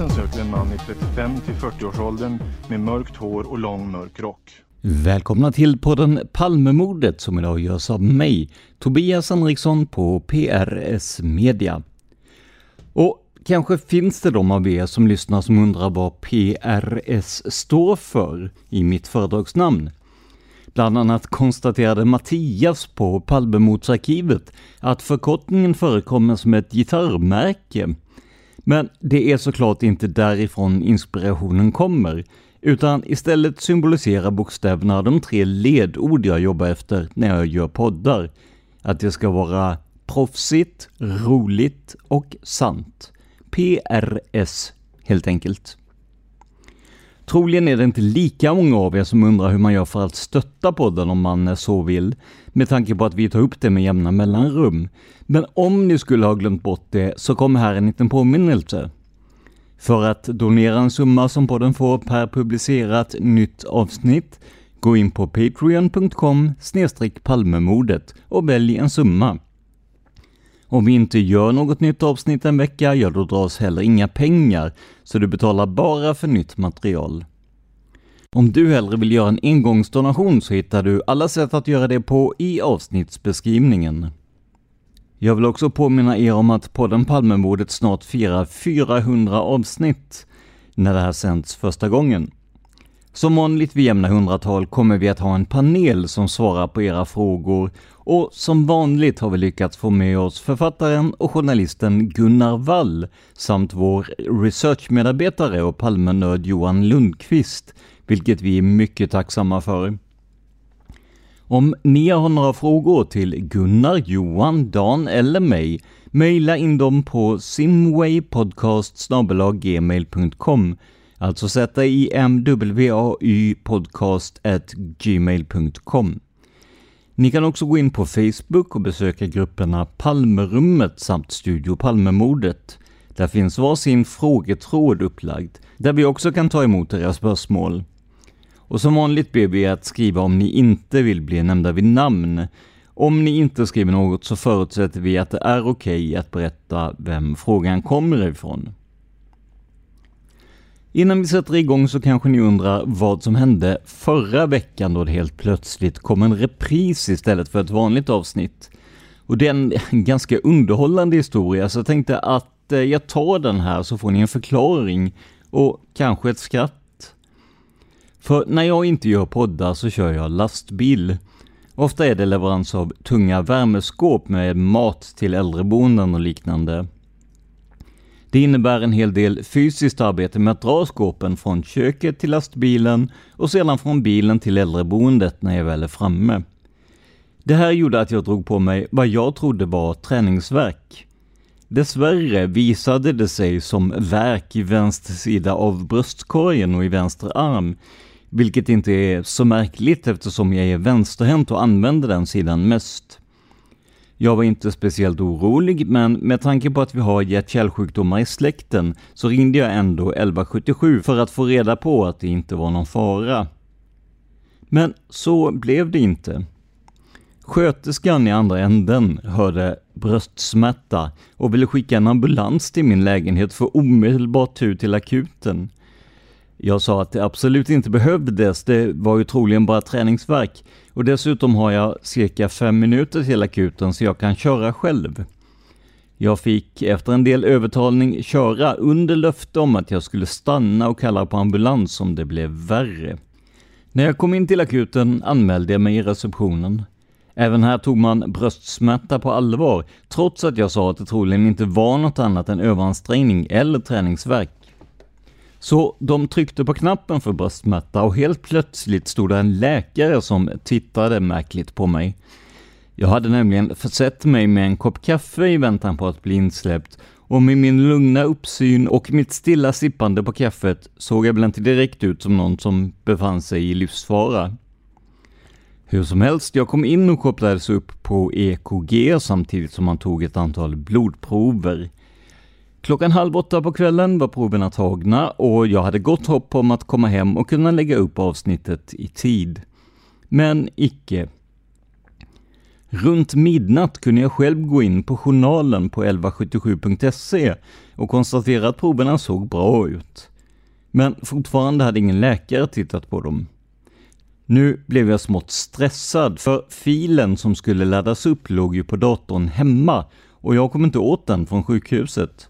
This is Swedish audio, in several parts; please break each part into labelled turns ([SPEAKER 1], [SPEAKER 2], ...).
[SPEAKER 1] Polisen söker en man i 35 till 40-årsåldern med mörkt hår och lång mörk rock.
[SPEAKER 2] Välkomna till podden Palmemordet som idag görs av mig, Tobias Henriksson på PRS Media. Och kanske finns det de av er som lyssnar som undrar vad PRS står för i mitt föredragsnamn. Bland annat konstaterade Mattias på Palmemordsarkivet att förkortningen förekommer som ett gitarrmärke. Men det är såklart inte därifrån inspirationen kommer, utan istället symboliserar bokstäverna de tre ledord jag jobbar efter när jag gör poddar. Att det ska vara proffsigt, roligt och sant. PRS, helt enkelt. Troligen är det inte lika många av er som undrar hur man gör för att stötta podden om man så vill, med tanke på att vi tar upp det med jämna mellanrum. Men om ni skulle ha glömt bort det så kommer här en liten påminnelse. För att donera en summa som podden får per publicerat nytt avsnitt, gå in på patreon.com palmemordet och välj en summa. Om vi inte gör något nytt avsnitt en vecka, ja då dras heller inga pengar, så du betalar bara för nytt material. Om du hellre vill göra en engångsdonation så hittar du alla sätt att göra det på i avsnittsbeskrivningen. Jag vill också påminna er om att podden Palmemordet snart firar 400 avsnitt när det här sänds första gången. Som vanligt vid jämna hundratal kommer vi att ha en panel som svarar på era frågor och som vanligt har vi lyckats få med oss författaren och journalisten Gunnar Wall samt vår researchmedarbetare och Palmenörd Johan Lundqvist, vilket vi är mycket tacksamma för. Om ni har några frågor till Gunnar, Johan, Dan eller mig, mejla in dem på simwaypodcast.gmail.com Alltså sätta i mwaypodcast.gmail.com Ni kan också gå in på Facebook och besöka grupperna Palmerummet samt Studio Palmemordet. Där finns varsin frågetråd upplagd, där vi också kan ta emot era spörsmål. Och som vanligt ber vi er att skriva om ni inte vill bli nämnda vid namn. Om ni inte skriver något så förutsätter vi att det är okej okay att berätta vem frågan kommer ifrån. Innan vi sätter igång så kanske ni undrar vad som hände förra veckan då det helt plötsligt kom en repris istället för ett vanligt avsnitt. Och det är en ganska underhållande historia så jag tänkte att eh, jag tar den här så får ni en förklaring och kanske ett skratt. För när jag inte gör poddar så kör jag lastbil. Ofta är det leverans av tunga värmeskåp med mat till äldreboenden och liknande. Det innebär en hel del fysiskt arbete med att dra skåpen från köket till lastbilen och sedan från bilen till äldreboendet när jag väl är framme. Det här gjorde att jag drog på mig vad jag trodde var träningsverk. Dessvärre visade det sig som verk i vänster sida av bröstkorgen och i vänster arm, vilket inte är så märkligt eftersom jag är vänsterhänt och använder den sidan mest. Jag var inte speciellt orolig, men med tanke på att vi har hjärt-kärlsjukdomar i släkten så ringde jag ändå 1177 för att få reda på att det inte var någon fara. Men så blev det inte. Sköterskan i andra änden hörde bröstsmärta och ville skicka en ambulans till min lägenhet för omedelbart tur till akuten. Jag sa att det absolut inte behövdes, det var ju troligen bara träningsverk och dessutom har jag cirka fem minuter till akuten så jag kan köra själv. Jag fick efter en del övertalning köra under löfte om att jag skulle stanna och kalla på ambulans om det blev värre. När jag kom in till akuten anmälde jag mig i receptionen. Även här tog man bröstsmärta på allvar, trots att jag sa att det troligen inte var något annat än överansträngning eller träningsverk. Så de tryckte på knappen för bröstsmärta och helt plötsligt stod det en läkare som tittade märkligt på mig. Jag hade nämligen försett mig med en kopp kaffe i väntan på att bli insläppt och med min lugna uppsyn och mitt stilla sippande på kaffet såg jag väl inte direkt ut som någon som befann sig i livsfara. Hur som helst, jag kom in och kopplades upp på EKG samtidigt som man tog ett antal blodprover. Klockan halv åtta på kvällen var proverna tagna och jag hade gott hopp om att komma hem och kunna lägga upp avsnittet i tid. Men icke. Runt midnatt kunde jag själv gå in på journalen på 1177.se och konstatera att proverna såg bra ut. Men fortfarande hade ingen läkare tittat på dem. Nu blev jag smått stressad, för filen som skulle laddas upp låg ju på datorn hemma och jag kom inte åt den från sjukhuset.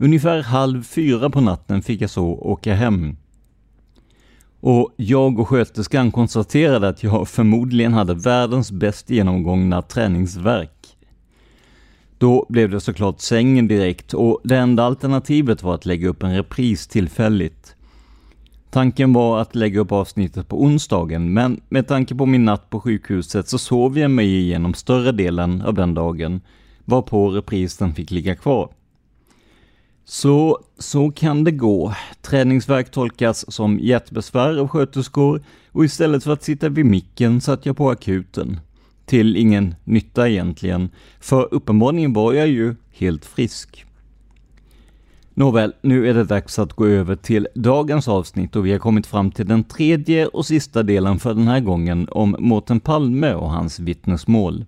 [SPEAKER 2] Ungefär halv fyra på natten fick jag så åka hem. Och jag och sköterskan konstaterade att jag förmodligen hade världens bäst genomgångna träningsverk. Då blev det såklart sängen direkt och det enda alternativet var att lägga upp en repris tillfälligt. Tanken var att lägga upp avsnittet på onsdagen, men med tanke på min natt på sjukhuset så sov jag mig igenom större delen av den dagen, varpå reprisen fick ligga kvar. Så, så kan det gå. Träningsverk tolkas som hjärtbesvär av sköterskor och istället för att sitta vid micken satt jag på akuten. Till ingen nytta egentligen, för uppenbarligen var jag ju helt frisk. Nåväl, nu är det dags att gå över till dagens avsnitt och vi har kommit fram till den tredje och sista delen för den här gången om Mårten Palme och hans vittnesmål.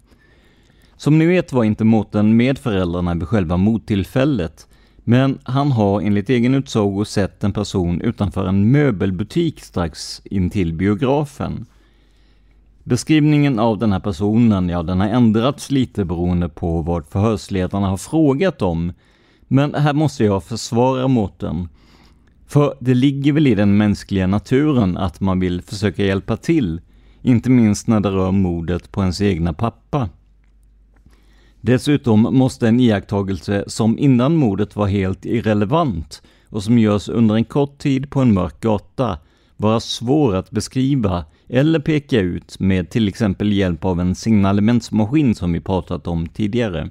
[SPEAKER 2] Som ni vet var inte Mårten med föräldrarna vid själva mordtillfället, men han har enligt egen utsago sett en person utanför en möbelbutik strax intill biografen. Beskrivningen av den här personen, ja den har ändrats lite beroende på vad förhörsledarna har frågat om, men här måste jag försvara mot den. För det ligger väl i den mänskliga naturen att man vill försöka hjälpa till, inte minst när det rör mordet på ens egna pappa. Dessutom måste en iakttagelse som innan mordet var helt irrelevant och som görs under en kort tid på en mörk gata vara svår att beskriva eller peka ut med till exempel hjälp av en signalementsmaskin som vi pratat om tidigare.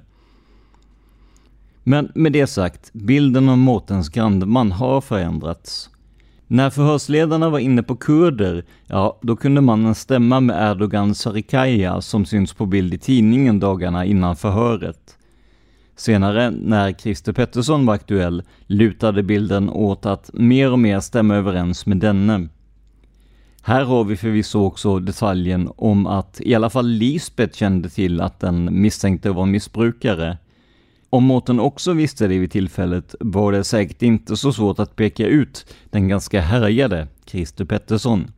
[SPEAKER 2] Men med det sagt, bilden av Mårtens grannman har förändrats. När förhörsledarna var inne på kurder, ja, då kunde mannen stämma med Erdogan Sarikaya som syns på bild i tidningen dagarna innan förhöret. Senare, när Christer Pettersson var aktuell, lutade bilden åt att mer och mer stämma överens med denne. Här har vi förvisso också detaljen om att i alla fall Lisbeth kände till att den misstänkte var missbrukare, om Mårten också visste det vid tillfället var det säkert inte så svårt att peka ut den ganska härjade Christer Pettersson.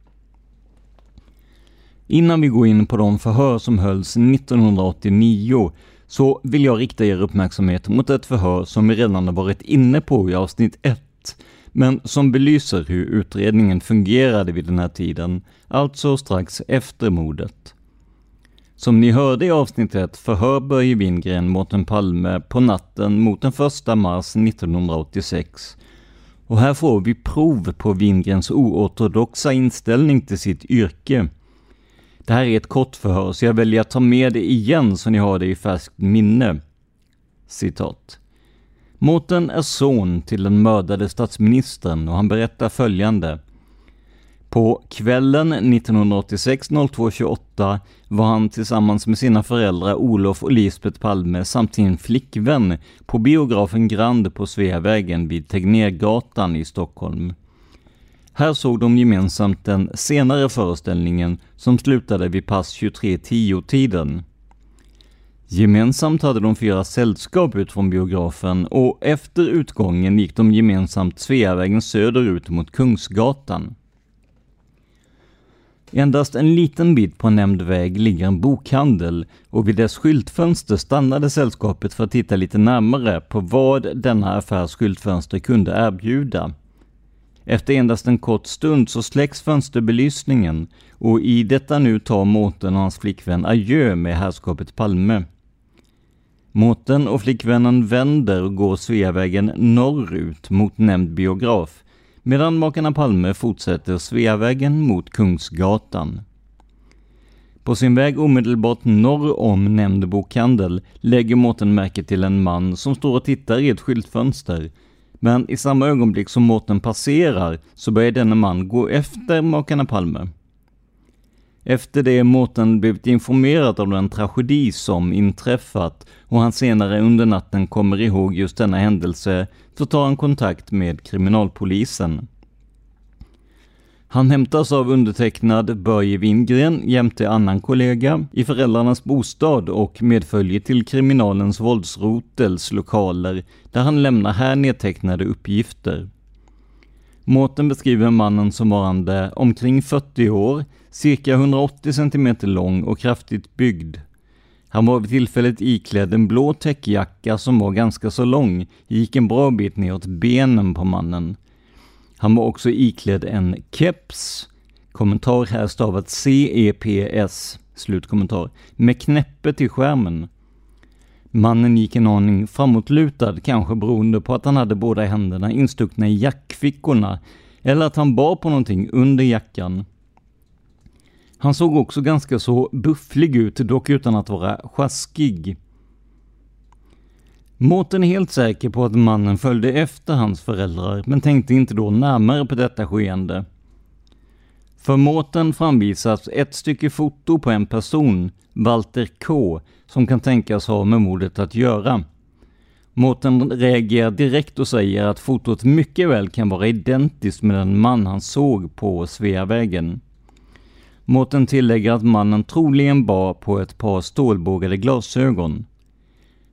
[SPEAKER 2] Innan vi går in på de förhör som hölls 1989 så vill jag rikta er uppmärksamhet mot ett förhör som vi redan har varit inne på i avsnitt 1, men som belyser hur utredningen fungerade vid den här tiden, alltså strax efter mordet. Som ni hörde i avsnittet förhör Börje Wingren Mårten Palme på natten mot den 1 mars 1986. Och här får vi prov på Wingrens oortodoxa inställning till sitt yrke. Det här är ett kort förhör, så jag väljer att ta med det igen så ni har det i färskt minne. Citat. Mårten är son till den mördade statsministern och han berättar följande. På kvällen 1986 02.28 var han tillsammans med sina föräldrar Olof och Lisbeth Palme samt sin flickvän på biografen Grand på Sveavägen vid Tegnérgatan i Stockholm. Här såg de gemensamt den senare föreställningen som slutade vid pass 23.10-tiden. Gemensamt hade de fyra sällskap ut från biografen och efter utgången gick de gemensamt Sveavägen söderut mot Kungsgatan. Endast en liten bit på nämnd väg ligger en bokhandel och vid dess skyltfönster stannade sällskapet för att titta lite närmare på vad denna affärs skyltfönster kunde erbjuda. Efter endast en kort stund så släcks fönsterbelysningen och i detta nu tar Mårten och hans flickvän adjö med herrskapet Palme. Mårten och flickvännen vänder och går Sveavägen norrut mot nämnd biograf medan makarna Palme fortsätter Sveavägen mot Kungsgatan. På sin väg omedelbart norr om nämnd bokhandel lägger Mårten märke till en man som står och tittar i ett skyltfönster. Men i samma ögonblick som Mårten passerar så börjar denne man gå efter makarna Palme. Efter det Mårten blivit informerad om den tragedi som inträffat och han senare under natten kommer ihåg just denna händelse, så tar han kontakt med kriminalpolisen. Han hämtas av undertecknad Börje Wingren jämte annan kollega i föräldrarnas bostad och medföljer till kriminalens våldsrotels lokaler där han lämnar här nedtecknade uppgifter. Mårten beskriver mannen som varande omkring 40 år, cirka 180 cm lång och kraftigt byggd. Han var vid tillfället iklädd en blå täckjacka som var ganska så lång, gick en bra bit neråt benen på mannen. Han var också iklädd en keps, kommentar här stavat CEPS, slutkommentar, med knäppe till skärmen. Mannen gick en aning framåtlutad, kanske beroende på att han hade båda händerna instuckna i jackfickorna, eller att han bar på någonting under jackan. Han såg också ganska så bufflig ut, dock utan att vara sjaskig. Mårten är helt säker på att mannen följde efter hans föräldrar, men tänkte inte då närmare på detta skeende. För Mårten framvisas ett stycke foto på en person, Walter K, som kan tänkas ha med mordet att göra. Mårten reagerar direkt och säger att fotot mycket väl kan vara identiskt med den man han såg på Sveavägen. Mårten tillägger att mannen troligen bar på ett par stålbågade glasögon.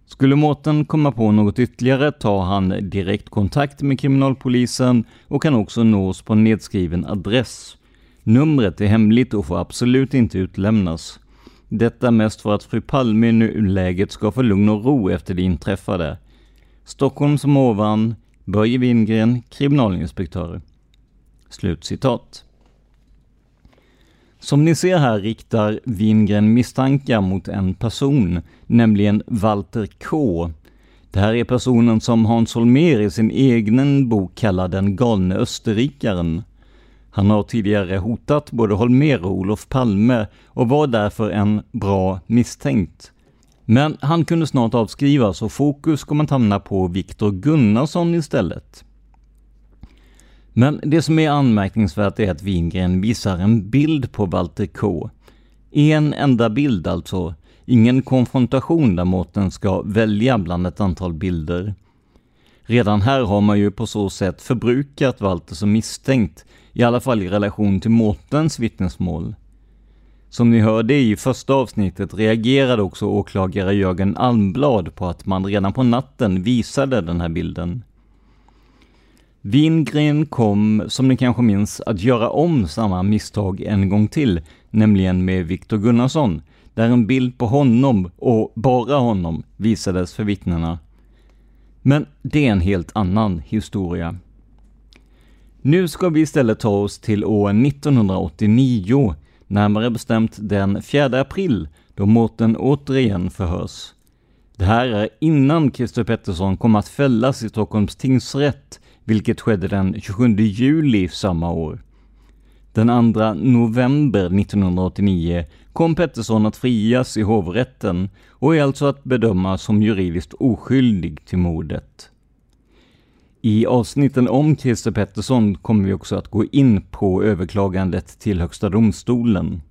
[SPEAKER 2] Skulle Mårten komma på något ytterligare tar han direkt kontakt med kriminalpolisen och kan också nås på nedskriven adress. Numret är hemligt och får absolut inte utlämnas. Detta mest för att fru Palme i nuläget ska få lugn och ro efter det inträffade. Stockholm som ovan, Börje Wingren, kriminalinspektör. Slutcitat. Som ni ser här riktar Wingren misstankar mot en person, nämligen Walter K. Det här är personen som Hans Holmér i sin egen bok kallar den galne österrikaren. Han har tidigare hotat både Holmér och Olof Palme och var därför en bra misstänkt. Men han kunde snart avskrivas och fokus kom att hamna på Viktor Gunnarsson istället. Men det som är anmärkningsvärt är att Wingren visar en bild på Walter K. En enda bild alltså, ingen konfrontation där Mårten ska välja bland ett antal bilder. Redan här har man ju på så sätt förbrukat Walter som misstänkt, i alla fall i relation till Mårtens vittnesmål. Som ni hörde i första avsnittet reagerade också åklagare Jörgen Almblad på att man redan på natten visade den här bilden. Wingren kom, som ni kanske minns, att göra om samma misstag en gång till, nämligen med Viktor Gunnarsson, där en bild på honom, och bara honom, visades för vittnena. Men det är en helt annan historia. Nu ska vi istället ta oss till år 1989, närmare bestämt den 4 april då Mårten återigen förhörs. Det här är innan Christer Pettersson kom att fällas i Stockholms tingsrätt, vilket skedde den 27 juli samma år. Den 2 november 1989 kom Pettersson att frias i hovrätten och är alltså att bedöma som juridiskt oskyldig till mordet. I avsnitten om Christer Pettersson kommer vi också att gå in på överklagandet till Högsta domstolen.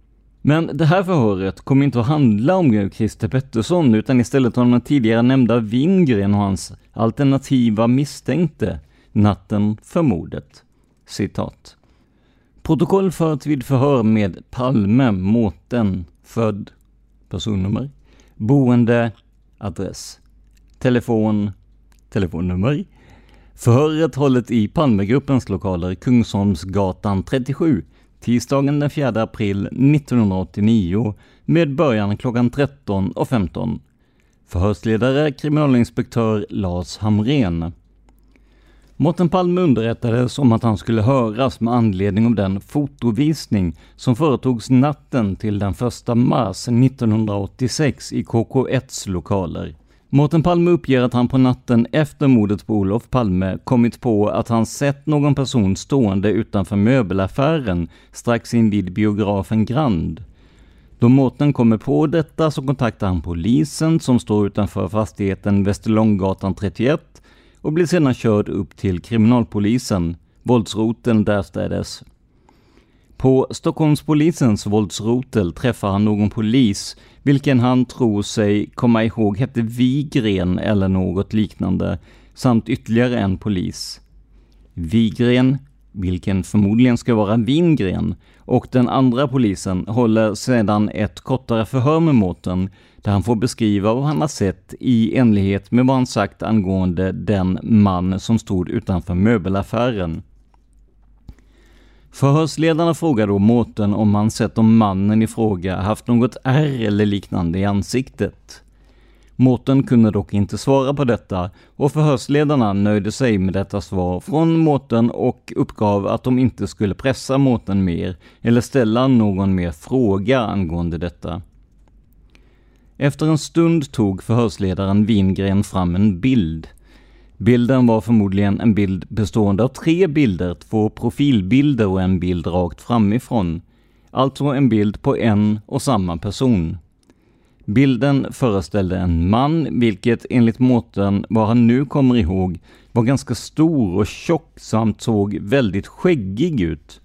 [SPEAKER 2] Men det här förhöret kommer inte att handla om Christer Pettersson utan istället om den tidigare nämnda Wingren och hans alternativa misstänkte natten för mordet. Citat. Protokoll fört vid förhör med Palme Mårten, född, personnummer, boende, adress, telefon, telefonnummer. Förhöret hållet i Palmegruppens lokaler Kungsholmsgatan 37 tisdagen den 4 april 1989 med början klockan 13.15. Förhörsledare kriminalinspektör Lars Hamren. Mårten Palme underrättades om att han skulle höras med anledning av den fotovisning som företogs natten till den 1 mars 1986 i KK1s lokaler. Mårten Palme uppger att han på natten efter mordet på Olof Palme kommit på att han sett någon person stående utanför möbelaffären strax invid biografen Grand. Då Mårten kommer på detta så kontaktar han polisen som står utanför fastigheten Västerlånggatan 31 och blir sedan körd upp till kriminalpolisen, våldsroten därstädes. På Stockholmspolisens våldsrotel träffar han någon polis, vilken han tror sig komma ihåg hette Vigren eller något liknande, samt ytterligare en polis. Vigren, vilken förmodligen ska vara Wingren, och den andra polisen håller sedan ett kortare förhör med Mårten, där han får beskriva vad han har sett i enlighet med vad han sagt angående den man som stod utanför möbelaffären. Förhörsledarna frågar då Mårten om han sett om mannen i fråga haft något ärr eller liknande i ansiktet. Mårten kunde dock inte svara på detta och förhörsledarna nöjde sig med detta svar från Mårten och uppgav att de inte skulle pressa Mårten mer eller ställa någon mer fråga angående detta. Efter en stund tog förhörsledaren Wingren fram en bild. Bilden var förmodligen en bild bestående av tre bilder, två profilbilder och en bild rakt framifrån. Alltså en bild på en och samma person. Bilden föreställde en man, vilket enligt Mårten, vad han nu kommer ihåg, var ganska stor och tjock samt såg väldigt skäggig ut.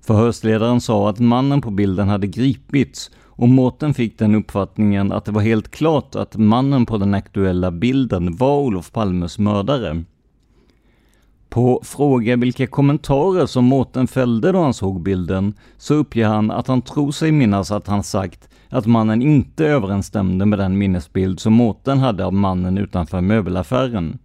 [SPEAKER 2] Förhörsledaren sa att mannen på bilden hade gripits och Mårten fick den uppfattningen att det var helt klart att mannen på den aktuella bilden var Olof Palmes mördare. På fråga vilka kommentarer som Mårten fällde då han såg bilden så uppger han att han tror sig minnas att han sagt att mannen inte överensstämde med den minnesbild som Mårten hade av mannen utanför möbelaffären.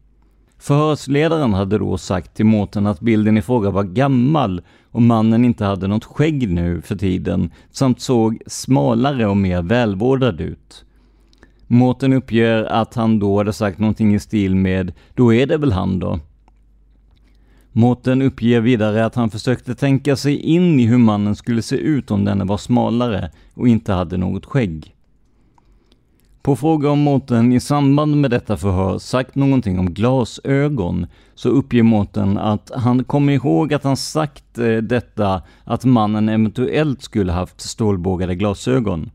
[SPEAKER 2] Förhörsledaren hade då sagt till Mårten att bilden i fråga var gammal och mannen inte hade något skägg nu för tiden samt såg smalare och mer välvårdad ut. Mårten uppger att han då hade sagt någonting i stil med ”då är det väl han då”. Mårten uppger vidare att han försökte tänka sig in i hur mannen skulle se ut om denne var smalare och inte hade något skägg. På fråga om Mårten i samband med detta förhör sagt någonting om glasögon så uppger Mårten att han kom ihåg att han sagt eh, detta att mannen eventuellt skulle haft stålbågade glasögon.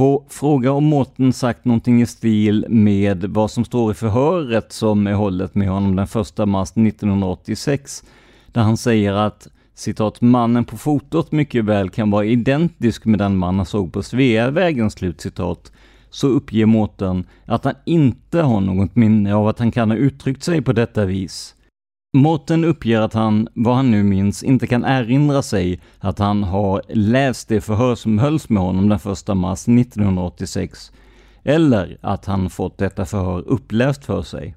[SPEAKER 2] På fråga om Mårten sagt någonting i stil med vad som står i förhöret som är hållet med honom den 1 mars 1986, där han säger att citat, mannen på fotot mycket väl kan vara identisk med den man han såg på Sveavägen, slutcitat, så uppger Mårten att han inte har något minne av att han kan ha uttryckt sig på detta vis. Mårten uppger att han, vad han nu minns, inte kan erinra sig att han har läst det förhör som hölls med honom den 1 mars 1986, eller att han fått detta förhör uppläst för sig.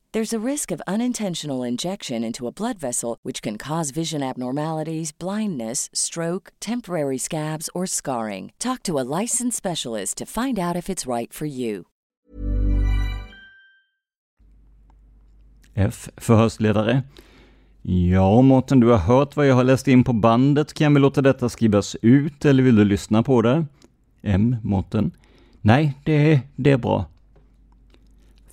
[SPEAKER 3] There's a risk of unintentional injection into a blood vessel, which can cause vision abnormalities, blindness, stroke, temporary scabs, or scarring. Talk to a licensed specialist to find out if it's right for you.
[SPEAKER 2] F. Förhörsledare. Ja, Mårten, du har hört vad jag har läst in på bandet. Kan vi låta detta skrivas ut eller vill du lyssna på det? M. Mårten. Nej, det det är bra.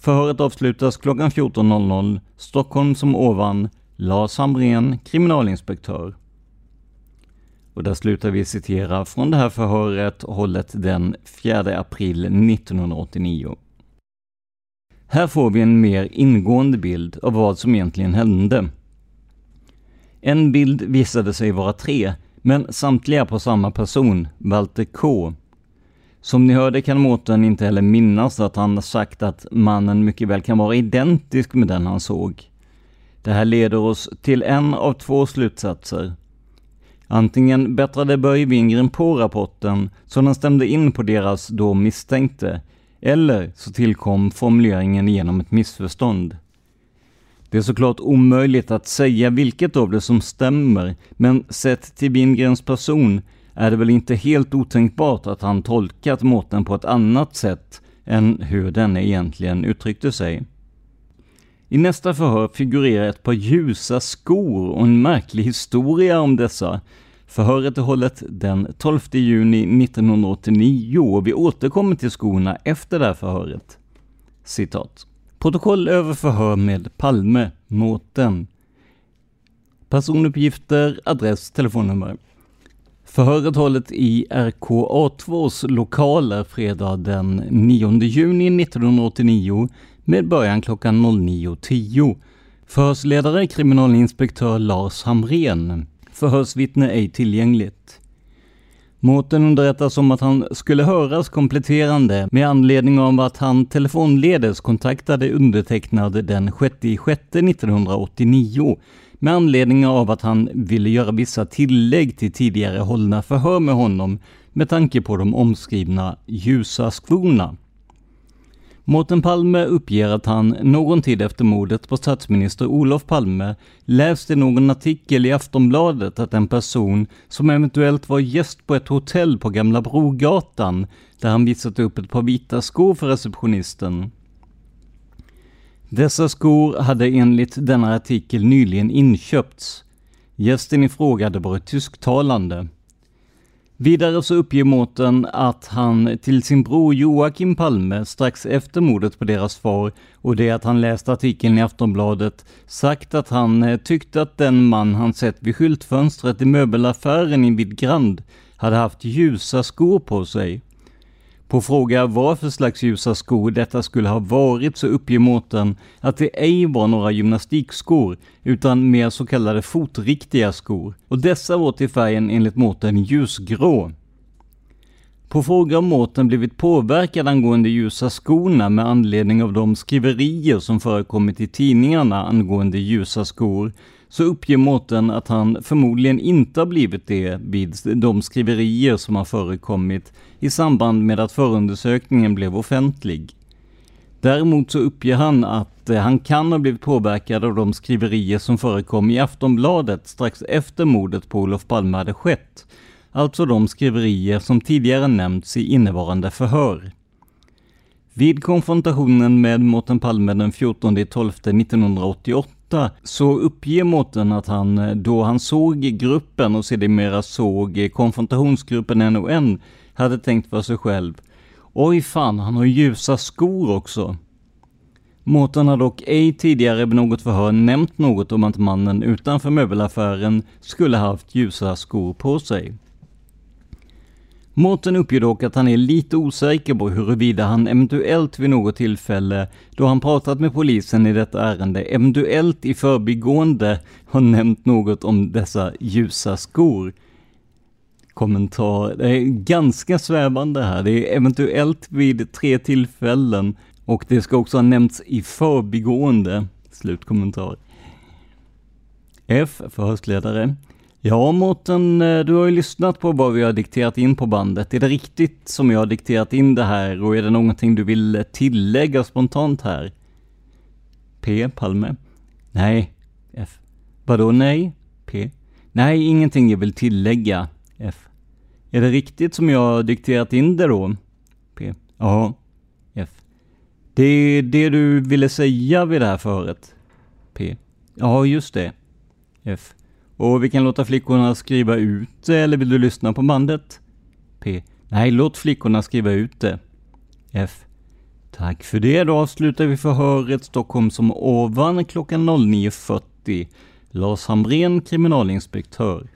[SPEAKER 2] Förhöret avslutas klockan 14.00, Stockholm som ovan, Lars Hamrén, kriminalinspektör. Och där slutar vi citera från det här förhöret hållet den 4 april 1989. Här får vi en mer ingående bild av vad som egentligen hände. En bild visade sig vara tre, men samtliga på samma person, Walter K. Som ni hörde kan Mårten inte heller minnas att han sagt att mannen mycket väl kan vara identisk med den han såg. Det här leder oss till en av två slutsatser. Antingen bättrade Börje Wingren på rapporten så den stämde in på deras då misstänkte, eller så tillkom formuleringen genom ett missförstånd. Det är såklart omöjligt att säga vilket av det som stämmer, men sett till Wingrens person är det väl inte helt otänkbart att han tolkat Mårten på ett annat sätt än hur denne egentligen uttryckte sig. I nästa förhör figurerar ett par ljusa skor och en märklig historia om dessa. Förhöret är hållet den 12 juni 1989 och vi återkommer till skorna efter det här förhöret. Citat. Protokoll över förhör med Palme, Mårten. Personuppgifter, adress, telefonnummer. Förhöret hållet i RKA2s lokaler fredag den 9 juni 1989 med början klockan 09.10. Förhörsledare kriminalinspektör Lars Hamrén. Förhörsvittne ej tillgängligt. Mårten underrättas om att han skulle höras kompletterande med anledning av att han telefonledes kontaktade undertecknad den 6 6 1989 med anledning av att han ville göra vissa tillägg till tidigare hållna förhör med honom med tanke på de omskrivna ljusa skorna. Mårten Palme uppger att han någon tid efter mordet på statsminister Olof Palme läste någon artikel i Aftonbladet att en person som eventuellt var gäst på ett hotell på Gamla Brogatan, där han visat upp ett par vita skor för receptionisten, dessa skor hade enligt denna artikel nyligen inköpts. Gästen i fråga hade varit tysktalande. Vidare så uppger Mårten att han till sin bror Joakim Palme strax efter mordet på deras far och det att han läst artikeln i Aftonbladet sagt att han eh, tyckte att den man han sett vid skyltfönstret i möbelaffären invid Grand hade haft ljusa skor på sig. På fråga vad för slags ljusa skor detta skulle ha varit så uppger Mårten att det ej var några gymnastikskor utan mer så kallade fotriktiga skor och dessa var till färgen enligt Mårten ljusgrå. På fråga om Mårten blivit påverkad angående ljusa skorna med anledning av de skriverier som förekommit i tidningarna angående ljusa skor, så uppger Mårten att han förmodligen inte har blivit det vid de skriverier som har förekommit i samband med att förundersökningen blev offentlig. Däremot så uppger han att eh, han kan ha blivit påverkad av de skriverier som förekom i Aftonbladet strax efter mordet på Olof Palme hade skett. Alltså de skriverier som tidigare nämnts i innevarande förhör. Vid konfrontationen med Mårten Palme den 14 12 1988 så uppger Mårten att han, eh, då han såg gruppen och sedermera såg konfrontationsgruppen NON, hade tänkt för sig själv Oj fan, han har ljusa skor också. Mårten har dock ej tidigare vid något förhör nämnt något om att mannen utanför möbelaffären skulle haft ljusa skor på sig. Mårten uppger dock att han är lite osäker på huruvida han eventuellt vid något tillfälle, då han pratat med polisen i detta ärende, eventuellt i förbigående har nämnt något om dessa ljusa skor kommentar. Det är ganska svävande här. Det är eventuellt vid tre tillfällen och det ska också ha nämnts i förbigående. Slutkommentar. F. Förhörsledare. Ja, Mårten, eh, du har ju lyssnat på vad vi har dikterat in på bandet. Är det riktigt som jag har dikterat in det här och är det någonting du vill tillägga spontant här? P. Palme. Nej. F. Vadå nej? P. Nej, ingenting jag vill tillägga. F. Är det riktigt som jag dikterat in det då? P. Ja. F. Det är det du ville säga vid det här förhöret? P. Ja, just det. F. Och vi kan låta flickorna skriva ut det, eller vill du lyssna på bandet? P. Nej, låt flickorna skriva ut det. F. Tack för det, då avslutar vi förhöret Stockholm som ovan klockan 09.40. Lars Hamrén, kriminalinspektör.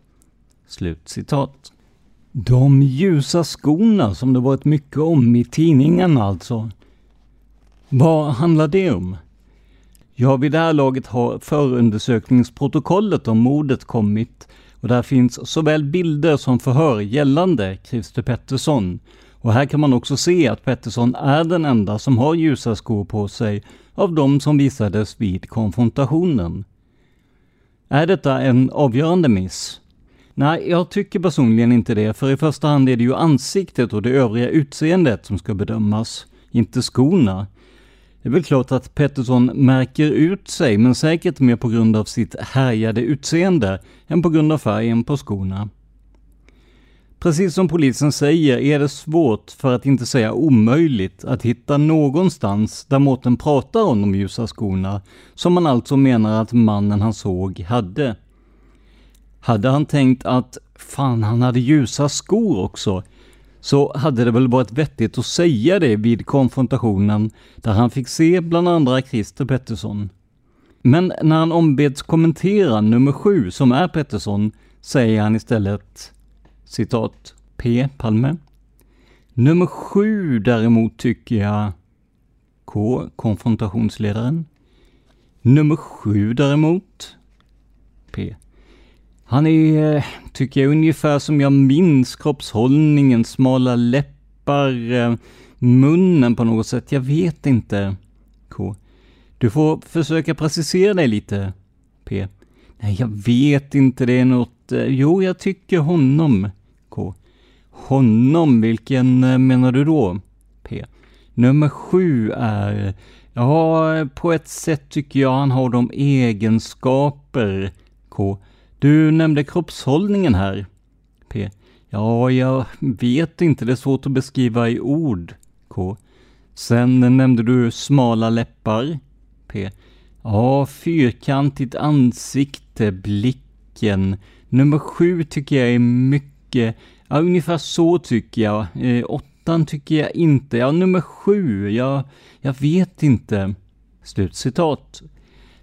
[SPEAKER 2] Slut citat. De ljusa skorna som det varit mycket om i tidningarna alltså. Vad handlar det om? Ja, vid det här laget har förundersökningsprotokollet om mordet kommit och där finns såväl bilder som förhör gällande Christer Pettersson. Och här kan man också se att Pettersson är den enda som har ljusa skor på sig av de som visades vid konfrontationen. Är detta en avgörande miss? Nej, jag tycker personligen inte det, för i första hand är det ju ansiktet och det övriga utseendet som ska bedömas, inte skorna. Det är väl klart att Pettersson märker ut sig, men säkert mer på grund av sitt härjade utseende än på grund av färgen på skorna. Precis som polisen säger är det svårt, för att inte säga omöjligt, att hitta någonstans där Mårten pratar om de ljusa skorna, som man alltså menar att mannen han såg hade. Hade han tänkt att fan, han hade ljusa skor också, så hade det väl varit vettigt att säga det vid konfrontationen där han fick se bland andra Christer Pettersson. Men när han ombeds kommentera nummer sju, som är Pettersson, säger han istället citat P. Palme. Nummer sju däremot tycker jag K. Konfrontationsledaren. Nummer sju däremot P. Han är, eh, tycker jag, ungefär som jag minns kroppshållningen, smala läppar, eh, munnen på något sätt. Jag vet inte. K. Du får försöka precisera dig lite. P. Nej, jag vet inte, det är något... Eh, jo, jag tycker honom. K. Honom, vilken menar du då? P. Nummer sju är... Ja, på ett sätt tycker jag han har de egenskaper. K du nämnde kroppshållningen här. P. Ja, jag vet inte, det är svårt att beskriva i ord. K. Sen nämnde du smala läppar. P. Ja, fyrkantigt ansikte, blicken. Nummer sju tycker jag är mycket, ja ungefär så tycker jag. Eh, åttan tycker jag inte. Ja, nummer sju, ja, jag vet inte. Slutcitat.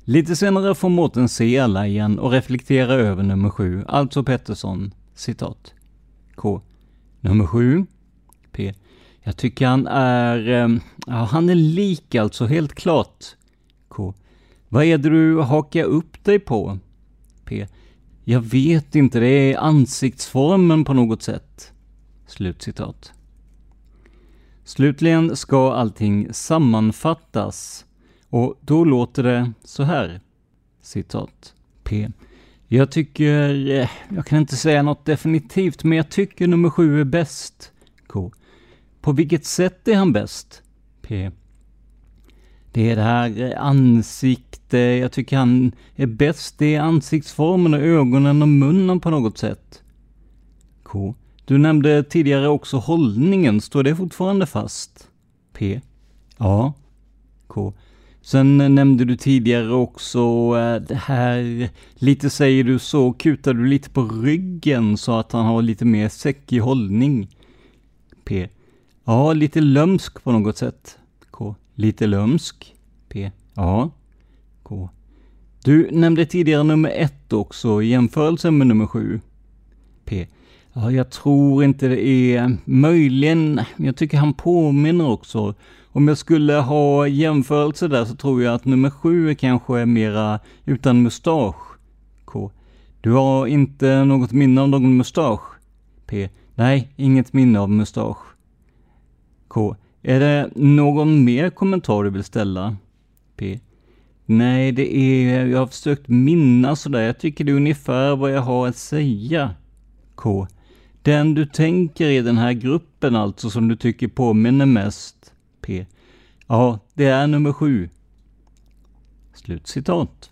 [SPEAKER 2] Lite senare får Mårten se alla igen och reflektera över nummer sju, alltså Pettersson, citat. K. Nummer sju. P. Jag tycker han är, ehm, ja han är lik alltså, helt klart. K. Vad är det du hakar upp dig på? P. Jag vet inte, det är ansiktsformen på något sätt. Slutcitat. Slutligen ska allting sammanfattas och då låter det så här. Citat. P. Jag tycker, eh, jag kan inte säga något definitivt, men jag tycker nummer sju är bäst. K. På vilket sätt är han bäst? P. Det är det här eh, ansikte, jag tycker han är bäst. i ansiktsformen och ögonen och munnen på något sätt. K. Du nämnde tidigare också hållningen, står det fortfarande fast? P. Ja. K. Sen nämnde du tidigare också eh, det här, lite säger du så, kutar du lite på ryggen så att han har lite mer säckig hållning. P. Ja, lite lömsk på något sätt. K. Lite lömsk. P. Ja. K. Du nämnde tidigare nummer ett också i jämförelse med nummer sju. P. Ja, jag tror inte det är möjligen, jag tycker han påminner också. Om jag skulle ha jämförelse där så tror jag att nummer sju kanske är mera utan mustasch. K. Du har inte något minne av någon mustasch? P. Nej, inget minne av mustasch. K. Är det någon mer kommentar du vill ställa? P. Nej, det är, jag har försökt minnas sådär, jag tycker det är ungefär vad jag har att säga. K. Den du tänker i den här gruppen alltså som du tycker påminner mest? P. Ja, det är nummer sju. Slutcitat.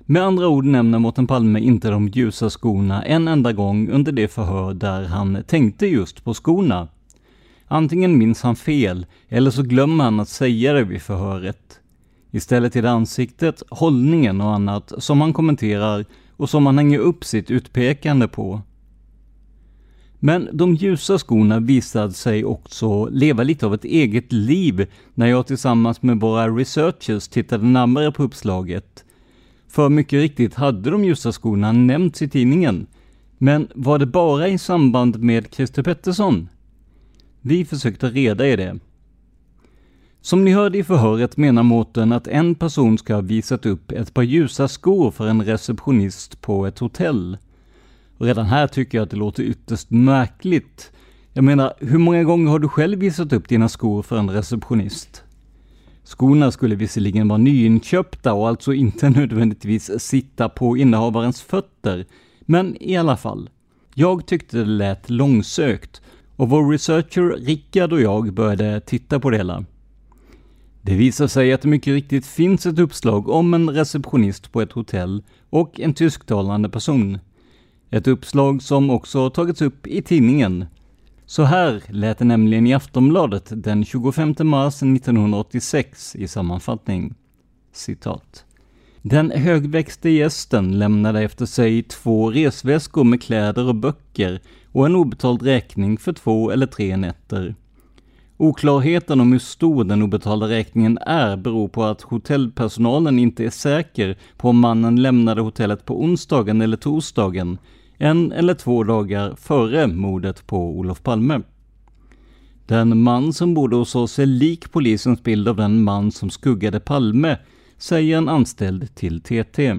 [SPEAKER 2] Med andra ord nämner Mårten Palme inte de ljusa skorna en enda gång under det förhör där han tänkte just på skorna. Antingen minns han fel, eller så glömmer han att säga det vid förhöret. Istället är det ansiktet, hållningen och annat som han kommenterar och som han hänger upp sitt utpekande på. Men de ljusa skorna visade sig också leva lite av ett eget liv när jag tillsammans med våra researchers tittade närmare på uppslaget. För mycket riktigt hade de ljusa skorna nämnts i tidningen. Men var det bara i samband med Christer Pettersson? Vi försökte reda i det. Som ni hörde i förhöret menar Mårten att en person ska ha visat upp ett par ljusa skor för en receptionist på ett hotell. Och redan här tycker jag att det låter ytterst märkligt. Jag menar, hur många gånger har du själv visat upp dina skor för en receptionist? Skorna skulle visserligen vara nyinköpta och alltså inte nödvändigtvis sitta på innehavarens fötter, men i alla fall. Jag tyckte det lät långsökt och vår researcher Rickard och jag började titta på det hela. Det visar sig att det mycket riktigt finns ett uppslag om en receptionist på ett hotell och en tysktalande person. Ett uppslag som också tagits upp i tidningen. Så här lät det nämligen i Aftonbladet den 25 mars 1986 i sammanfattning. Citat. Den högväxte gästen lämnade efter sig två resväskor med kläder och böcker och en obetald räkning för två eller tre nätter. Oklarheten om hur stor den obetalda räkningen är beror på att hotellpersonalen inte är säker på om mannen lämnade hotellet på onsdagen eller torsdagen, en eller två dagar före mordet på Olof Palme. Den man som bodde hos oss är lik polisens bild av den man som skuggade Palme, säger en anställd till TT.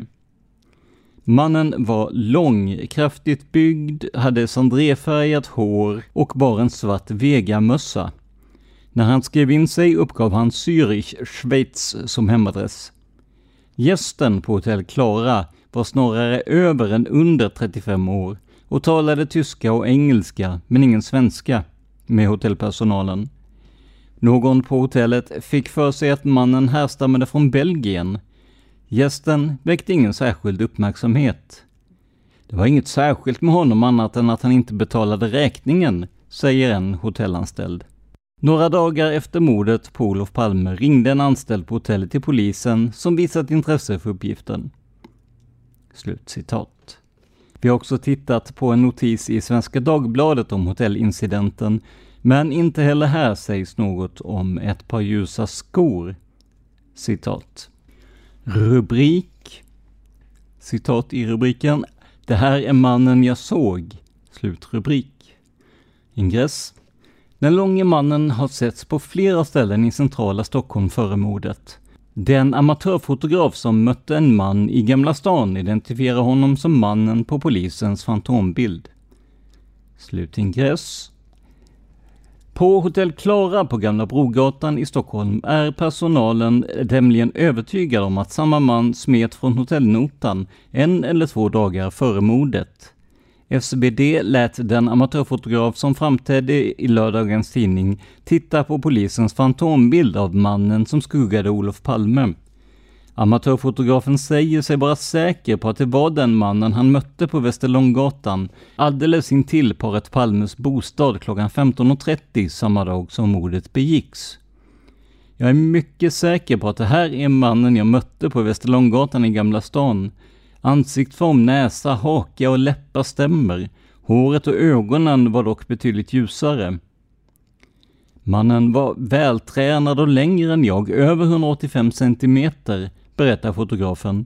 [SPEAKER 2] Mannen var lång, kraftigt byggd, hade sandrefärgat hår och bar en svart vegamössa. När han skrev in sig uppgav han Zürich, Schweiz som hemadress. Gästen på hotell Klara var snarare över än under 35 år och talade tyska och engelska, men ingen svenska, med hotellpersonalen. Någon på hotellet fick för sig att mannen härstammade från Belgien. Gästen väckte ingen särskild uppmärksamhet. Det var inget särskilt med honom annat än att han inte betalade räkningen, säger en hotellanställd. Några dagar efter mordet på Olof Palme ringde en anställd på hotellet till polisen som visat intresse för uppgiften. Slutcitat. Vi har också tittat på en notis i Svenska Dagbladet om hotellincidenten, men inte heller här sägs något om ett par ljusa skor. Citat. Rubrik. Citat i rubriken. Det här är mannen jag såg. Slutrubrik. Ingress. Den långe mannen har setts på flera ställen i centrala Stockholm före mordet. Den amatörfotograf som mötte en man i Gamla stan identifierar honom som mannen på polisens fantombild. Slutingress. På Hotell Klara på Gamla Brogatan i Stockholm är personalen tämligen övertygad om att samma man smet från hotellnotan en eller två dagar före mordet. FCBD lät den amatörfotograf som framträdde i lördagens tidning titta på polisens fantombild av mannen som skuggade Olof Palme. Amatörfotografen säger sig vara säker på att det var den mannen han mötte på Västerlånggatan alldeles intill paret Palmes bostad klockan 15.30 samma dag som mordet begicks. Jag är mycket säker på att det här är mannen jag mötte på Västerlånggatan i Gamla stan. Ansiktsform, näsa, haka och läppar stämmer. Håret och ögonen var dock betydligt ljusare. Mannen var vältränad och längre än jag, över 185 centimeter, berättar fotografen.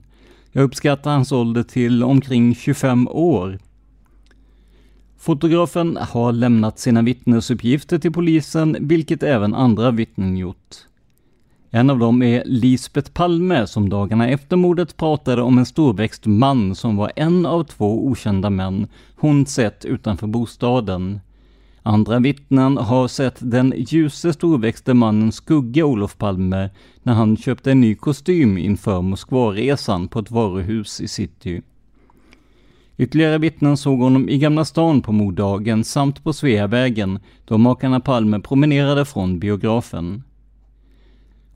[SPEAKER 2] Jag uppskattar hans ålder till omkring 25 år. Fotografen har lämnat sina vittnesuppgifter till polisen, vilket även andra vittnen gjort. En av dem är Lisbeth Palme som dagarna efter mordet pratade om en storväxt man som var en av två okända män hon sett utanför bostaden. Andra vittnen har sett den ljuse storväxte mannen skugga Olof Palme när han köpte en ny kostym inför Moskvaresan på ett varuhus i city. Ytterligare vittnen såg honom i Gamla stan på morddagen samt på Sveavägen då makarna Palme promenerade från biografen.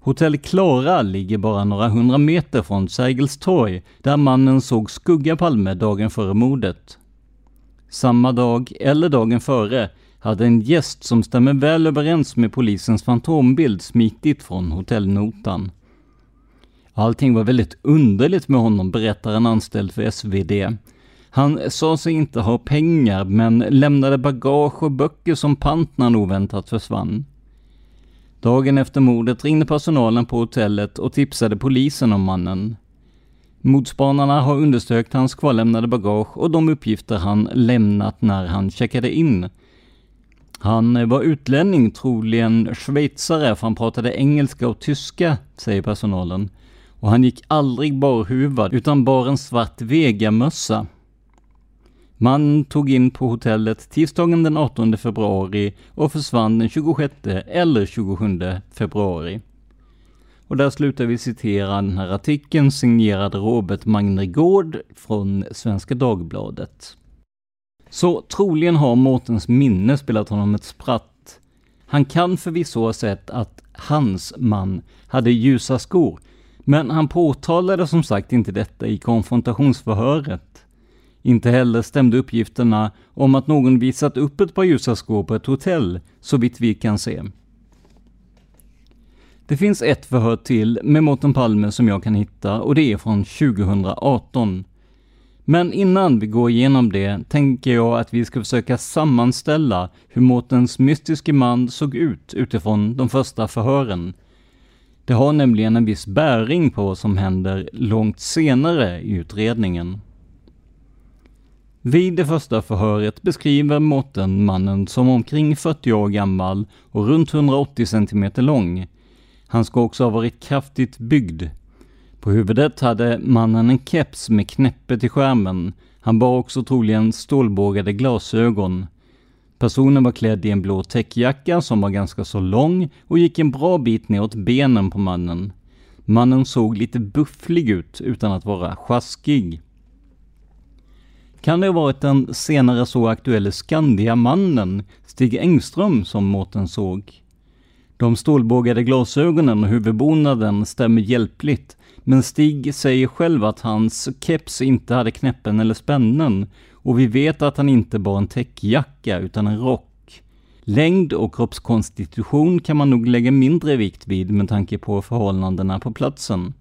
[SPEAKER 2] Hotell Klara ligger bara några hundra meter från Sergels torg, där mannen såg skugga Palme dagen före mordet. Samma dag, eller dagen före, hade en gäst som stämmer väl överens med polisens fantombild smitit från hotellnotan. Allting var väldigt underligt med honom, berättar en anställd för SvD. Han sa sig inte ha pengar, men lämnade bagage och böcker som pant när han oväntat försvann. Dagen efter mordet ringde personalen på hotellet och tipsade polisen om mannen. Mordspanarna har undersökt hans kvarlämnade bagage och de uppgifter han lämnat när han checkade in. Han var utlänning, troligen schweizare, för han pratade engelska och tyska, säger personalen. Och han gick aldrig barhuvad, utan bar en svart vegamössa. Man tog in på hotellet tisdagen den 18 februari och försvann den 26 eller 27 februari. Och där slutar vi citera den här artikeln signerad Robert Magnegård från Svenska Dagbladet. Så troligen har Mårtens minne spelat honom ett spratt. Han kan förvisso ha sett att hans man hade ljusa skor, men han påtalade som sagt inte detta i konfrontationsförhöret. Inte heller stämde uppgifterna om att någon visat upp ett par ljusa skor på ett hotell, så vitt vi kan se. Det finns ett förhör till med Mårten Palme som jag kan hitta och det är från 2018. Men innan vi går igenom det tänker jag att vi ska försöka sammanställa hur Mårtens mystiske man såg ut utifrån de första förhören. Det har nämligen en viss bäring på vad som händer långt senare i utredningen. Vid det första förhöret beskriver Mårten mannen som omkring 40 år gammal och runt 180 cm lång. Han ska också ha varit kraftigt byggd. På huvudet hade mannen en keps med knäppe till skärmen. Han bar också troligen stålbågade glasögon. Personen var klädd i en blå täckjacka som var ganska så lång och gick en bra bit neråt benen på mannen. Mannen såg lite bufflig ut utan att vara sjaskig. Kan det ha varit den senare så aktuelle Skandiamannen, Stig Engström, som Mårten såg? De stålbågade glasögonen och huvudbonaden stämmer hjälpligt, men Stig säger själv att hans keps inte hade knäppen eller spännen och vi vet att han inte bar en täckjacka utan en rock. Längd och kroppskonstitution kan man nog lägga mindre vikt vid med tanke på förhållandena på platsen.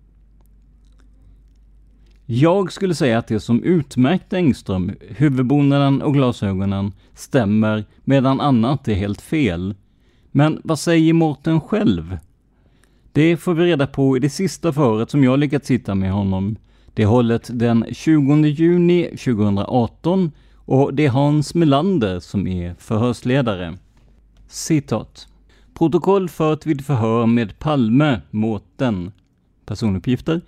[SPEAKER 2] Jag skulle säga att det som utmärkte Engström, huvudbonaden och glasögonen, stämmer medan annat är helt fel. Men vad säger Mårten själv? Det får vi reda på i det sista föret som jag lyckats hitta med honom. Det är hållet den 20 juni 2018 och det är Hans Melander som är förhörsledare. Citat. Protokoll fört vid förhör med Palme, Mårten. Personuppgifter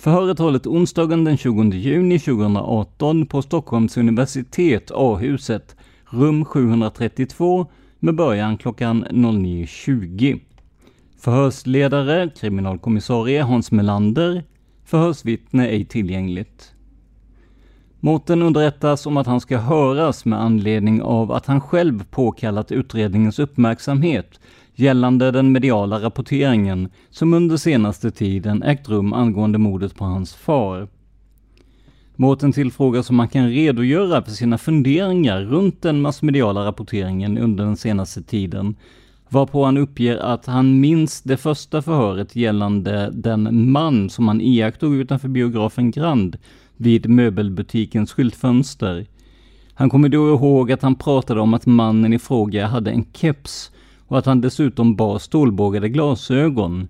[SPEAKER 2] Förhöret hållet onsdagen den 20 juni 2018 på Stockholms universitet, A-huset, rum 732, med början klockan 09.20. Förhörsledare kriminalkommissarie Hans Melander. Förhörsvittne ej tillgängligt. Mårten underrättas om att han ska höras med anledning av att han själv påkallat utredningens uppmärksamhet gällande den mediala rapporteringen som under senaste tiden ägt rum angående mordet på hans far. Mårten tillfrågas om han kan redogöra för sina funderingar runt den massmediala rapporteringen under den senaste tiden, varpå han uppger att han minns det första förhöret gällande den man som han iakttog utanför biografen Grand vid möbelbutikens skyltfönster. Han kommer då ihåg att han pratade om att mannen i fråga hade en keps och att han dessutom bar stålbågade glasögon.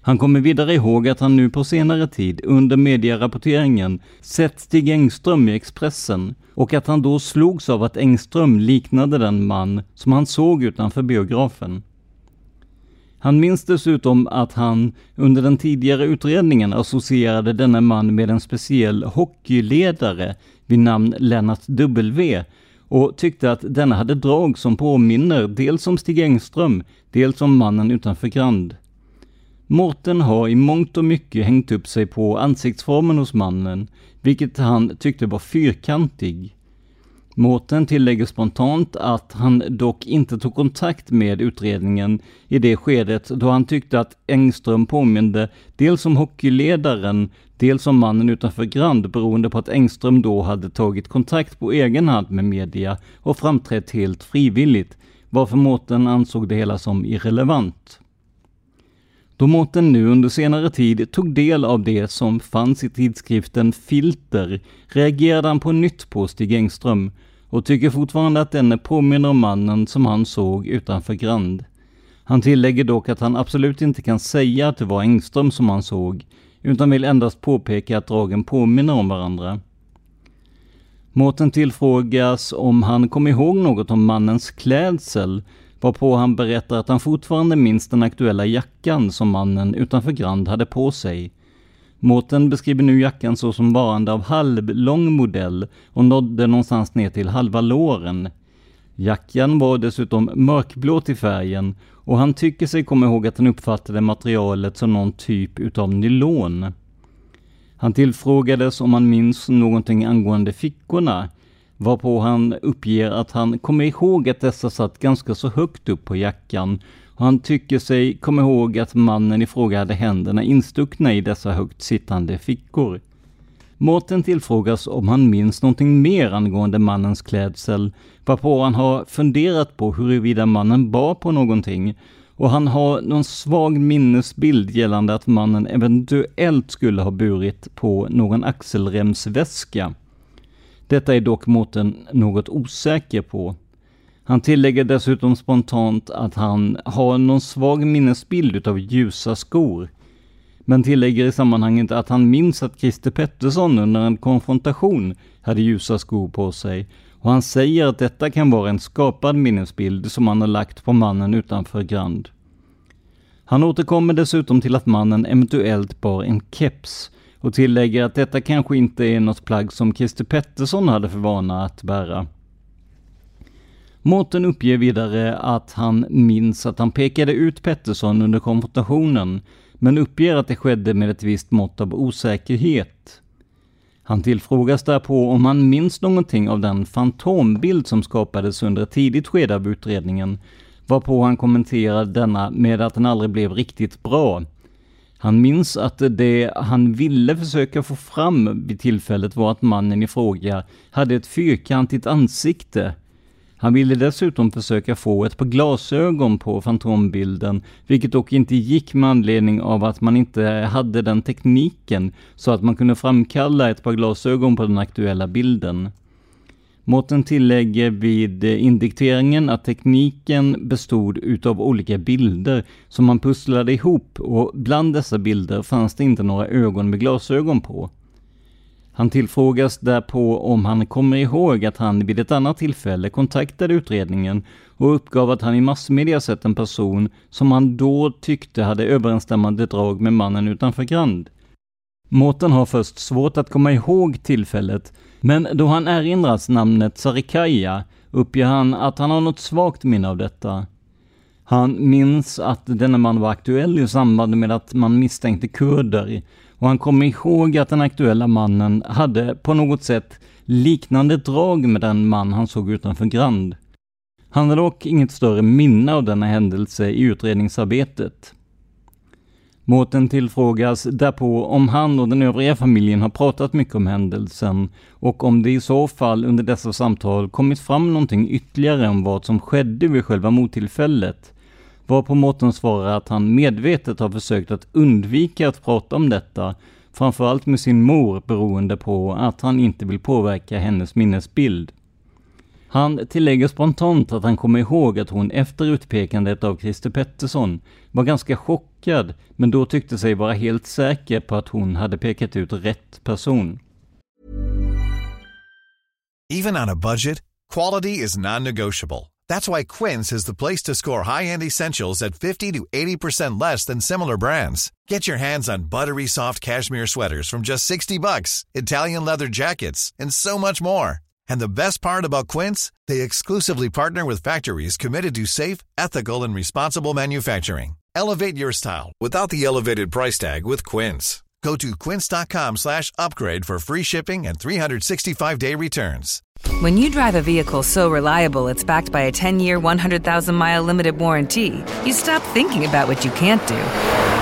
[SPEAKER 2] Han kommer vidare ihåg att han nu på senare tid under medierapporteringen sett Stig Engström i Expressen och att han då slogs av att Engström liknade den man som han såg utanför biografen. Han minns dessutom att han under den tidigare utredningen associerade denna man med en speciell hockeyledare vid namn Lennart W och tyckte att denna hade drag som påminner dels om Stig Engström, dels om mannen utanför Grand. Mårten har i mångt och mycket hängt upp sig på ansiktsformen hos mannen, vilket han tyckte var fyrkantig. Mårten tillägger spontant att han dock inte tog kontakt med utredningen i det skedet då han tyckte att Engström påminde dels om hockeyledaren, dels om mannen utanför Grand beroende på att Engström då hade tagit kontakt på egen hand med media och framträtt helt frivilligt, varför Mårten ansåg det hela som irrelevant. Då Mårten nu under senare tid tog del av det som fanns i tidskriften Filter reagerade han på nytt på Stig Engström och tycker fortfarande att denne påminner om mannen som han såg utanför Grand. Han tillägger dock att han absolut inte kan säga att det var Engström som han såg, utan vill endast påpeka att dragen påminner om varandra. Mårten tillfrågas om han kom ihåg något om mannens klädsel varpå han berättar att han fortfarande minns den aktuella jackan som mannen utanför Grand hade på sig. Mårten beskriver nu jackan så som varande av halvlång modell och nådde någonstans ner till halva låren. Jackan var dessutom mörkblå till färgen och han tycker sig komma ihåg att han uppfattade materialet som någon typ utav nylon. Han tillfrågades om han minns någonting angående fickorna varpå han uppger att han kommer ihåg att dessa satt ganska så högt upp på jackan och han tycker sig komma ihåg att mannen i fråga hade händerna instuckna i dessa högt sittande fickor. Mårten tillfrågas om han minns någonting mer angående mannens klädsel, varpå han har funderat på huruvida mannen bar på någonting och han har någon svag minnesbild gällande att mannen eventuellt skulle ha burit på någon axelremsväska. Detta är dock Mårten något osäker på. Han tillägger dessutom spontant att han har någon svag minnesbild utav ljusa skor. Men tillägger i sammanhanget att han minns att Christer Pettersson under en konfrontation hade ljusa skor på sig och han säger att detta kan vara en skapad minnesbild som han har lagt på mannen utanför Grand. Han återkommer dessutom till att mannen eventuellt bar en keps och tillägger att detta kanske inte är något plagg som Christer Pettersson hade för vana att bära. Mårten uppger vidare att han minns att han pekade ut Pettersson under konfrontationen, men uppger att det skedde med ett visst mått av osäkerhet. Han tillfrågas därpå om han minns någonting av den fantombild som skapades under ett tidigt skede av utredningen, varpå han kommenterar denna med att den aldrig blev riktigt bra. Han minns att det han ville försöka få fram vid tillfället var att mannen i fråga hade ett fyrkantigt ansikte. Han ville dessutom försöka få ett par glasögon på fantombilden, vilket dock inte gick med anledning av att man inte hade den tekniken så att man kunde framkalla ett par glasögon på den aktuella bilden. Mårten tillägger vid indikteringen att tekniken bestod utav olika bilder som man pusslade ihop och bland dessa bilder fanns det inte några ögon med glasögon på. Han tillfrågas därpå om han kommer ihåg att han vid ett annat tillfälle kontaktade utredningen och uppgav att han i massmedia sett en person som han då tyckte hade överensstämmande drag med mannen utanför Grand. Mårten har först svårt att komma ihåg tillfället, men då han erinras namnet Sarikaya uppger han att han har något svagt minne av detta. Han minns att denna man var aktuell i samband med att man misstänkte kurder och han kommer ihåg att den aktuella mannen hade på något sätt liknande drag med den man han såg utanför Grand. Han hade dock inget större minne av denna händelse i utredningsarbetet. Mårten tillfrågas därpå om han och den övriga familjen har pratat mycket om händelsen och om det i så fall under dessa samtal kommit fram någonting ytterligare om vad som skedde vid själva mordtillfället. Varpå Mårten svarar att han medvetet har försökt att undvika att prata om detta, framförallt med sin mor beroende på att han inte vill påverka hennes minnesbild. Han tillägger spontant att han kommer ihåg att hon efter utpekandet av Christer Pettersson var ganska chockad, men då tyckte sig vara helt säker på att hon hade pekat ut rätt person.
[SPEAKER 4] Even on a budget, quality is non-negotiable. That's why Quince is the place to score high-end essentials at 50 to 80% less than similar brands. Get your hands on buttery soft cashmere sweaters from just 60 bucks, Italian leather jackets, and so much more. And the best part about Quince, they exclusively partner with factories committed to safe, ethical, and responsible manufacturing. Elevate your style without the elevated price tag with Quince. Go to quince.com slash upgrade for free shipping and 365-day returns.
[SPEAKER 5] When you drive a vehicle so reliable it's backed by a 10-year, 100,000-mile limited warranty, you stop thinking about what you can't do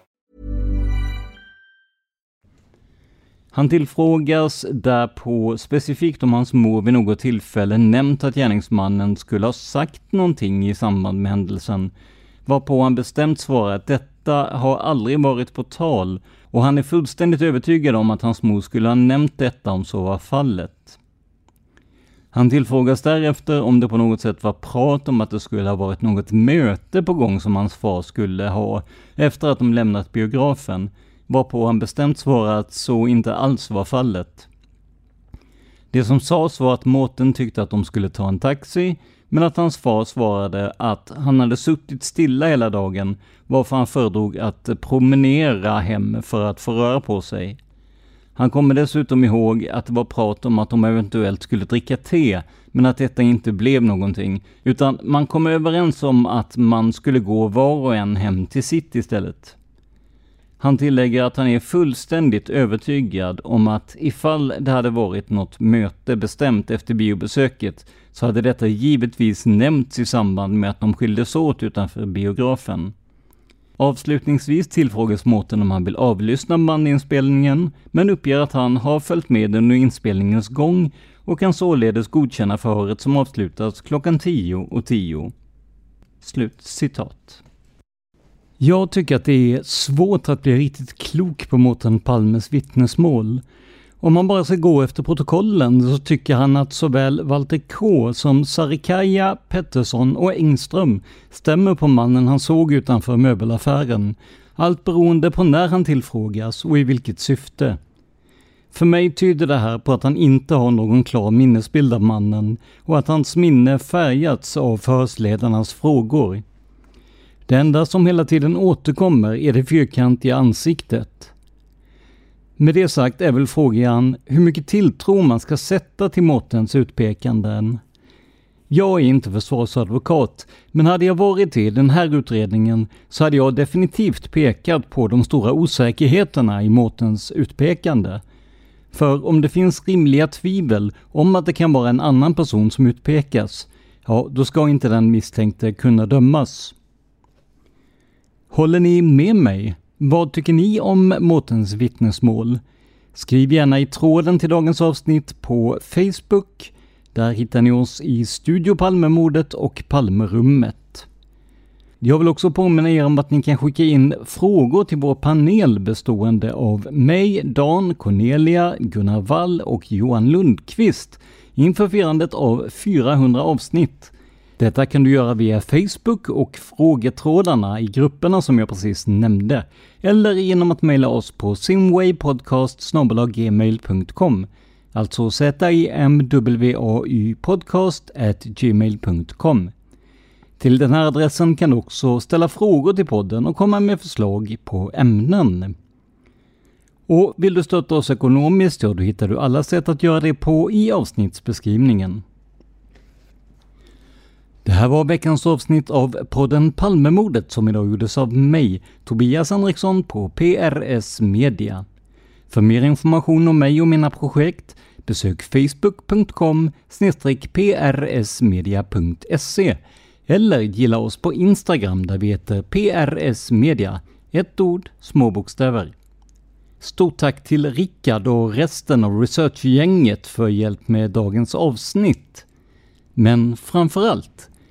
[SPEAKER 2] Han tillfrågas därpå specifikt om hans mor vid något tillfälle nämnt att gärningsmannen skulle ha sagt någonting i samband med händelsen, varpå han bestämt svarar att detta har aldrig varit på tal och han är fullständigt övertygad om att hans mor skulle ha nämnt detta om så var fallet. Han tillfrågas därefter om det på något sätt var prat om att det skulle ha varit något möte på gång som hans far skulle ha efter att de lämnat biografen, varpå han bestämt svarade att så inte alls var fallet. Det som sades var att Mårten tyckte att de skulle ta en taxi, men att hans far svarade att han hade suttit stilla hela dagen, varför han föredrog att promenera hem för att få röra på sig. Han kommer dessutom ihåg att det var prat om att de eventuellt skulle dricka te, men att detta inte blev någonting, utan man kom överens om att man skulle gå var och en hem till sitt istället. Han tillägger att han är fullständigt övertygad om att ifall det hade varit något möte bestämt efter biobesöket så hade detta givetvis nämnts i samband med att de skildes åt utanför biografen. Avslutningsvis tillfrågas Mårten om han vill avlyssna bandinspelningen, men uppger att han har följt med under inspelningens gång och kan således godkänna förhöret som avslutas klockan 10.10.” 10. Slut citat. Jag tycker att det är svårt att bli riktigt klok på Mårten Palmes vittnesmål. Om man bara ska gå efter protokollen så tycker han att såväl Walter K som Sarikaja, Pettersson och Engström stämmer på mannen han såg utanför möbelaffären. Allt beroende på när han tillfrågas och i vilket syfte. För mig tyder det här på att han inte har någon klar minnesbild av mannen och att hans minne färgats av förhörsledarnas frågor. Det enda som hela tiden återkommer är det fyrkantiga ansiktet. Med det sagt är väl frågan hur mycket tilltro man ska sätta till Mårtens utpekanden. Jag är inte försvarsadvokat, men hade jag varit det i den här utredningen så hade jag definitivt pekat på de stora osäkerheterna i Mårtens utpekande. För om det finns rimliga tvivel om att det kan vara en annan person som utpekas, ja, då ska inte den misstänkte kunna dömas. Håller ni med mig? Vad tycker ni om Mårtens vittnesmål? Skriv gärna i tråden till dagens avsnitt på Facebook. Där hittar ni oss i Studio Palmemordet och Palmerummet. Jag vill också påminna er om att ni kan skicka in frågor till vår panel bestående av mig, Dan, Cornelia, Gunnar Wall och Johan Lundqvist inför firandet av 400 avsnitt. Detta kan du göra via Facebook och frågetrådarna i grupperna som jag precis nämnde, eller genom att mejla oss på simwaypodcast.gmail.com Alltså z-i-m-w-a-y podcast gmail.com. Till den här adressen kan du också ställa frågor till podden och komma med förslag på ämnen. Och vill du stötta oss ekonomiskt, ja då hittar du alla sätt att göra det på i avsnittsbeskrivningen. Det här var veckans avsnitt av podden Palmemordet som idag gjordes av mig, Tobias Henriksson på PRS Media. För mer information om mig och mina projekt besök facebook.com prsmedia.se eller gilla oss på Instagram där vi heter prsmedia, ett ord, små bokstäver. Stort tack till Rickard och resten av researchgänget för hjälp med dagens avsnitt. Men framförallt,